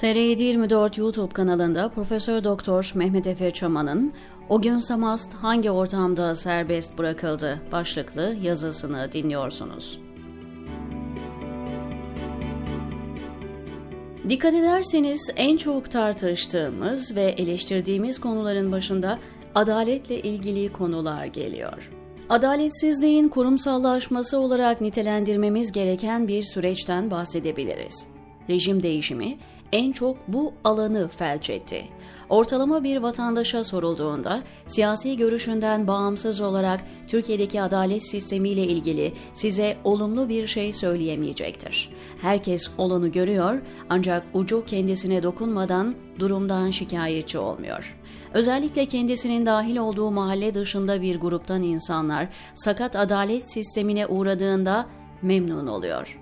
TR724 YouTube kanalında Profesör Doktor Mehmet Efe Çaman'ın O gün Samast hangi ortamda serbest bırakıldı başlıklı yazısını dinliyorsunuz. Dikkat ederseniz en çok tartıştığımız ve eleştirdiğimiz konuların başında adaletle ilgili konular geliyor. Adaletsizliğin kurumsallaşması olarak nitelendirmemiz gereken bir süreçten bahsedebiliriz. Rejim değişimi en çok bu alanı felç etti. Ortalama bir vatandaşa sorulduğunda siyasi görüşünden bağımsız olarak Türkiye'deki adalet sistemiyle ilgili size olumlu bir şey söyleyemeyecektir. Herkes olanı görüyor ancak ucu kendisine dokunmadan durumdan şikayetçi olmuyor. Özellikle kendisinin dahil olduğu mahalle dışında bir gruptan insanlar sakat adalet sistemine uğradığında memnun oluyor.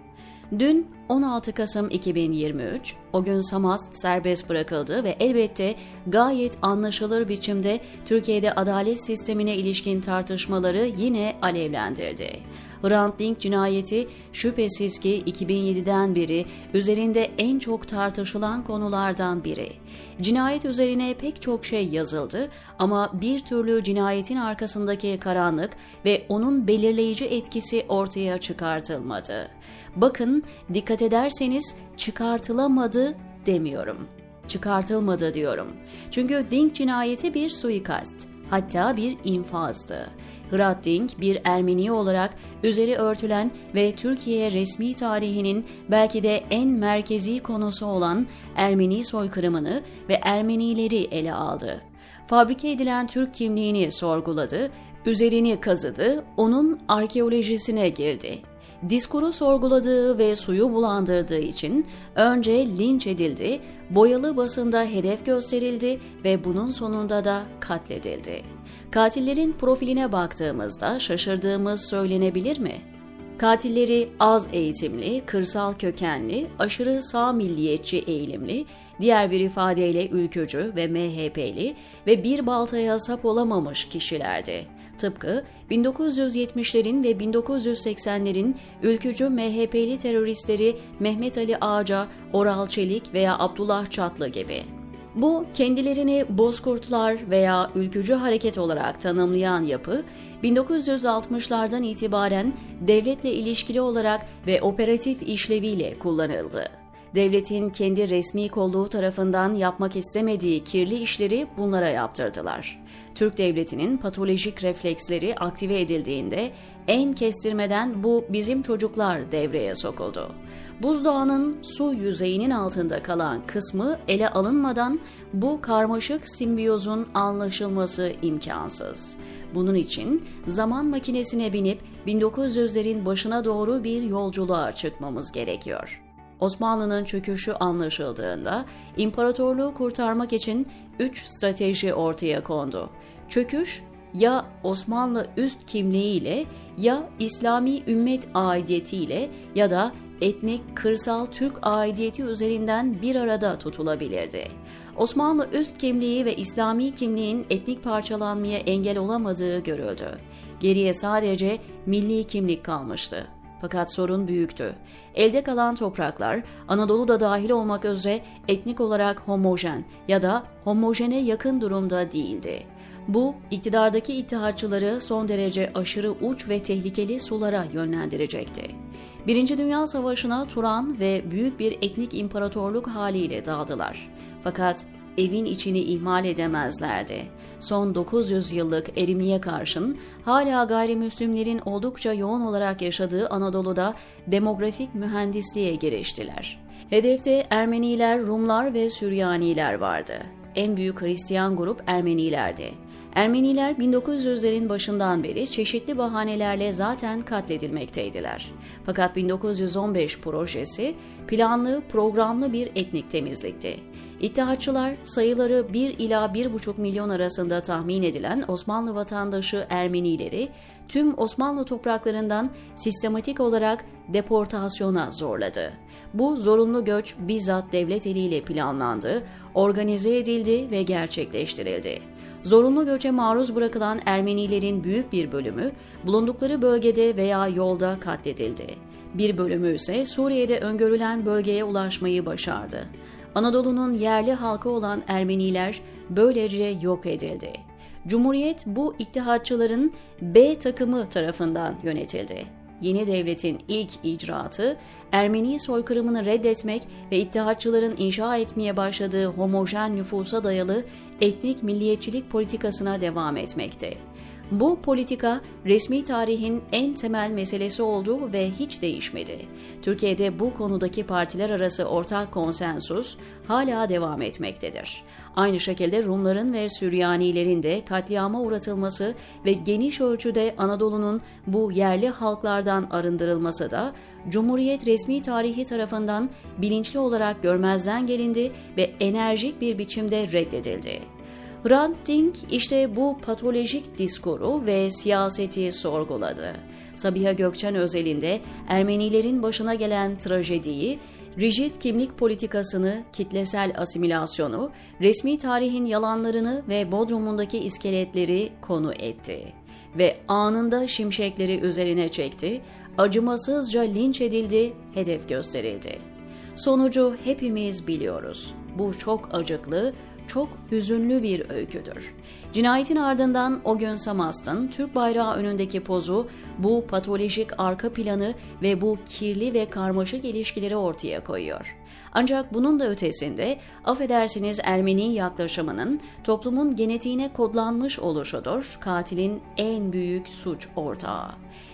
Dün 16 Kasım 2023, o gün Samast serbest bırakıldı ve elbette gayet anlaşılır biçimde Türkiye'de adalet sistemine ilişkin tartışmaları yine alevlendirdi. Hrant Dink cinayeti şüphesiz ki 2007'den beri üzerinde en çok tartışılan konulardan biri. Cinayet üzerine pek çok şey yazıldı ama bir türlü cinayetin arkasındaki karanlık ve onun belirleyici etkisi ortaya çıkartılmadı. Bakın dikkat ederseniz çıkartılamadı demiyorum. Çıkartılmadı diyorum. Çünkü Dink cinayeti bir suikast, hatta bir infazdı. Hrant Dink bir Ermeni olarak üzeri örtülen ve Türkiye resmi tarihinin belki de en merkezi konusu olan Ermeni soykırımını ve Ermenileri ele aldı. Fabrike edilen Türk kimliğini sorguladı, üzerini kazıdı, onun arkeolojisine girdi diskuru sorguladığı ve suyu bulandırdığı için önce linç edildi, boyalı basında hedef gösterildi ve bunun sonunda da katledildi. Katillerin profiline baktığımızda şaşırdığımız söylenebilir mi? Katilleri az eğitimli, kırsal kökenli, aşırı sağ milliyetçi eğilimli, diğer bir ifadeyle ülkücü ve MHP'li ve bir baltaya sap olamamış kişilerdi. Tıpkı 1970'lerin ve 1980'lerin ülkücü MHP'li teröristleri Mehmet Ali Ağca, Oral Çelik veya Abdullah Çatlı gibi. Bu kendilerini bozkurtlar veya ülkücü hareket olarak tanımlayan yapı 1960'lardan itibaren devletle ilişkili olarak ve operatif işleviyle kullanıldı devletin kendi resmi kolluğu tarafından yapmak istemediği kirli işleri bunlara yaptırdılar. Türk devletinin patolojik refleksleri aktive edildiğinde en kestirmeden bu bizim çocuklar devreye sokuldu. Buzdağının su yüzeyinin altında kalan kısmı ele alınmadan bu karmaşık simbiyozun anlaşılması imkansız. Bunun için zaman makinesine binip 1900'lerin başına doğru bir yolculuğa çıkmamız gerekiyor. Osmanlı'nın çöküşü anlaşıldığında imparatorluğu kurtarmak için üç strateji ortaya kondu. Çöküş ya Osmanlı üst kimliğiyle ya İslami ümmet aidiyetiyle ya da etnik kırsal Türk aidiyeti üzerinden bir arada tutulabilirdi. Osmanlı üst kimliği ve İslami kimliğin etnik parçalanmaya engel olamadığı görüldü. Geriye sadece milli kimlik kalmıştı. Fakat sorun büyüktü. Elde kalan topraklar Anadolu da dahil olmak üzere etnik olarak homojen ya da homojene yakın durumda değildi. Bu iktidardaki ittihatçıları son derece aşırı uç ve tehlikeli sulara yönlendirecekti. Birinci Dünya Savaşı'na Turan ve büyük bir etnik imparatorluk haliyle dağıldılar. Fakat evin içini ihmal edemezlerdi. Son 900 yıllık erimeye karşın hala gayrimüslimlerin oldukça yoğun olarak yaşadığı Anadolu'da demografik mühendisliğe giriştiler. Hedefte Ermeniler, Rumlar ve Süryaniler vardı. En büyük Hristiyan grup Ermenilerdi. Ermeniler 1900'lerin başından beri çeşitli bahanelerle zaten katledilmekteydiler. Fakat 1915 projesi planlı, programlı bir etnik temizlikti. İttihatçılar sayıları 1 ila 1,5 milyon arasında tahmin edilen Osmanlı vatandaşı Ermenileri tüm Osmanlı topraklarından sistematik olarak deportasyona zorladı. Bu zorunlu göç bizzat devlet eliyle planlandı, organize edildi ve gerçekleştirildi. Zorunlu göçe maruz bırakılan Ermenilerin büyük bir bölümü bulundukları bölgede veya yolda katledildi. Bir bölümü ise Suriye'de öngörülen bölgeye ulaşmayı başardı. Anadolu'nun yerli halkı olan Ermeniler böylece yok edildi. Cumhuriyet bu ittihatçıların B takımı tarafından yönetildi. Yeni devletin ilk icraatı Ermeni soykırımını reddetmek ve ittihatçıların inşa etmeye başladığı homojen nüfusa dayalı etnik milliyetçilik politikasına devam etmekti. Bu politika resmi tarihin en temel meselesi oldu ve hiç değişmedi. Türkiye'de bu konudaki partiler arası ortak konsensus hala devam etmektedir. Aynı şekilde Rumların ve Süryanilerin de katliama uğratılması ve geniş ölçüde Anadolu'nun bu yerli halklardan arındırılması da Cumhuriyet resmi tarihi tarafından bilinçli olarak görmezden gelindi ve enerjik bir biçimde reddedildi. Hrant Dink işte bu patolojik diskuru ve siyaseti sorguladı. Sabiha Gökçen özelinde Ermenilerin başına gelen trajediyi, rigid kimlik politikasını, kitlesel asimilasyonu, resmi tarihin yalanlarını ve Bodrum'undaki iskeletleri konu etti. Ve anında şimşekleri üzerine çekti, acımasızca linç edildi, hedef gösterildi. Sonucu hepimiz biliyoruz. Bu çok acıklı, çok hüzünlü bir öyküdür. Cinayetin ardından o gün Samast'ın Türk bayrağı önündeki pozu bu patolojik arka planı ve bu kirli ve karmaşık ilişkileri ortaya koyuyor. Ancak bunun da ötesinde affedersiniz Ermeni yaklaşımının toplumun genetiğine kodlanmış oluşudur katilin en büyük suç ortağı.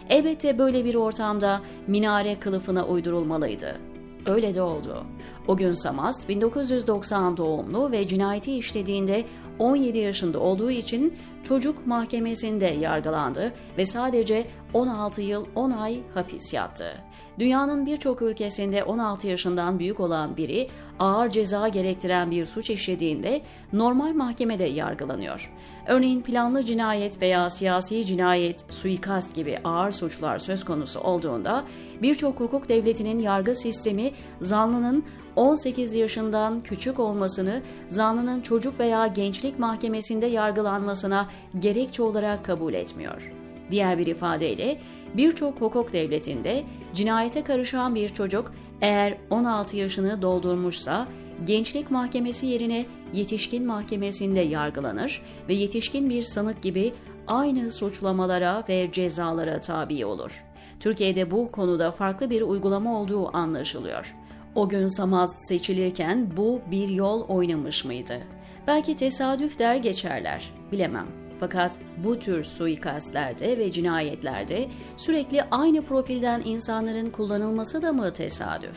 Elbette böyle bir ortamda minare kılıfına uydurulmalıydı. Öyle de oldu. O gün Samast 1990 doğumlu ve cinayeti işlediğinde 17 yaşında olduğu için çocuk mahkemesinde yargılandı ve sadece 16 yıl 10 ay hapis yattı. Dünyanın birçok ülkesinde 16 yaşından büyük olan biri ağır ceza gerektiren bir suç işlediğinde normal mahkemede yargılanıyor. Örneğin planlı cinayet veya siyasi cinayet, suikast gibi ağır suçlar söz konusu olduğunda birçok hukuk devletinin yargı sistemi zanlının 18 yaşından küçük olmasını zanlının çocuk veya gençlik mahkemesinde yargılanmasına gerekçe olarak kabul etmiyor. Diğer bir ifadeyle birçok hukuk devletinde cinayete karışan bir çocuk eğer 16 yaşını doldurmuşsa gençlik mahkemesi yerine yetişkin mahkemesinde yargılanır ve yetişkin bir sanık gibi aynı suçlamalara ve cezalara tabi olur. Türkiye'de bu konuda farklı bir uygulama olduğu anlaşılıyor. O gün Samaz seçilirken bu bir yol oynamış mıydı? Belki tesadüf der geçerler, bilemem. Fakat bu tür suikastlerde ve cinayetlerde sürekli aynı profilden insanların kullanılması da mı tesadüf?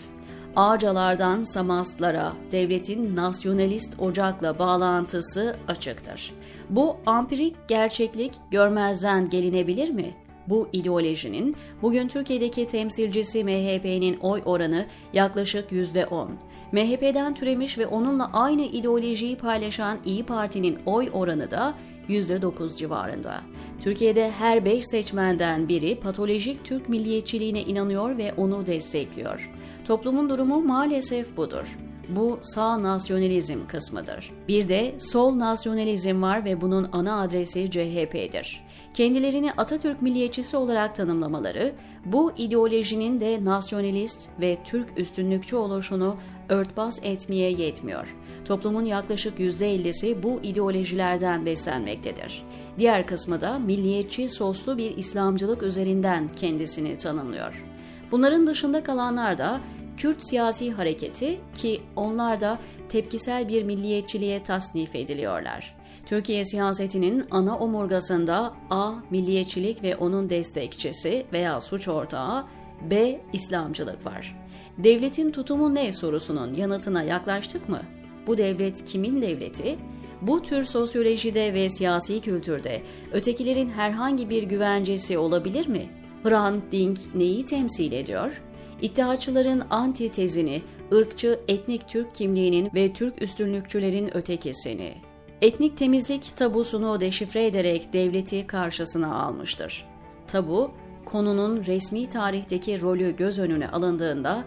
Ağacalardan Samastlara devletin nasyonalist ocakla bağlantısı açıktır. Bu ampirik gerçeklik görmezden gelinebilir mi? Bu ideolojinin bugün Türkiye'deki temsilcisi MHP'nin oy oranı yaklaşık %10. MHP'den türemiş ve onunla aynı ideolojiyi paylaşan İyi Parti'nin oy oranı da %9 civarında. Türkiye'de her 5 seçmenden biri patolojik Türk milliyetçiliğine inanıyor ve onu destekliyor. Toplumun durumu maalesef budur. Bu sağ nasyonalizm kısmıdır. Bir de sol nasyonalizm var ve bunun ana adresi CHP'dir. Kendilerini Atatürk milliyetçisi olarak tanımlamaları, bu ideolojinin de nasyonalist ve Türk üstünlükçü oluşunu örtbas etmeye yetmiyor. Toplumun yaklaşık %50'si bu ideolojilerden beslenmektedir. Diğer kısmı da milliyetçi soslu bir İslamcılık üzerinden kendisini tanımlıyor. Bunların dışında kalanlar da Kürt siyasi hareketi ki onlar da tepkisel bir milliyetçiliğe tasnif ediliyorlar. Türkiye siyasetinin ana omurgasında A. Milliyetçilik ve onun destekçisi veya suç ortağı, B. İslamcılık var. Devletin tutumu ne sorusunun yanıtına yaklaştık mı? Bu devlet kimin devleti? Bu tür sosyolojide ve siyasi kültürde ötekilerin herhangi bir güvencesi olabilir mi? Hrant Dink neyi temsil ediyor? İttihatçıların antitezini, ırkçı etnik Türk kimliğinin ve Türk üstünlükçülerin ötekisini, etnik temizlik tabusunu deşifre ederek devleti karşısına almıştır. Tabu, konunun resmi tarihteki rolü göz önüne alındığında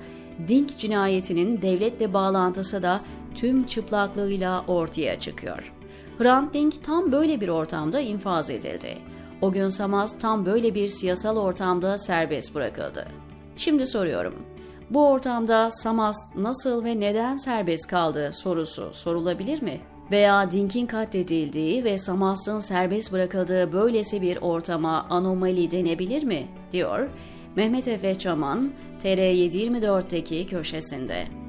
Dink cinayetinin devletle bağlantısı da tüm çıplaklığıyla ortaya çıkıyor. Hrant Dink tam böyle bir ortamda infaz edildi. O gün Samaz tam böyle bir siyasal ortamda serbest bırakıldı. Şimdi soruyorum. Bu ortamda Samast nasıl ve neden serbest kaldı sorusu sorulabilir mi? Veya Dink'in katledildiği ve Samast'ın serbest bırakıldığı böylesi bir ortama anomali denebilir mi? diyor Mehmet Efe Çaman, TR724'deki köşesinde.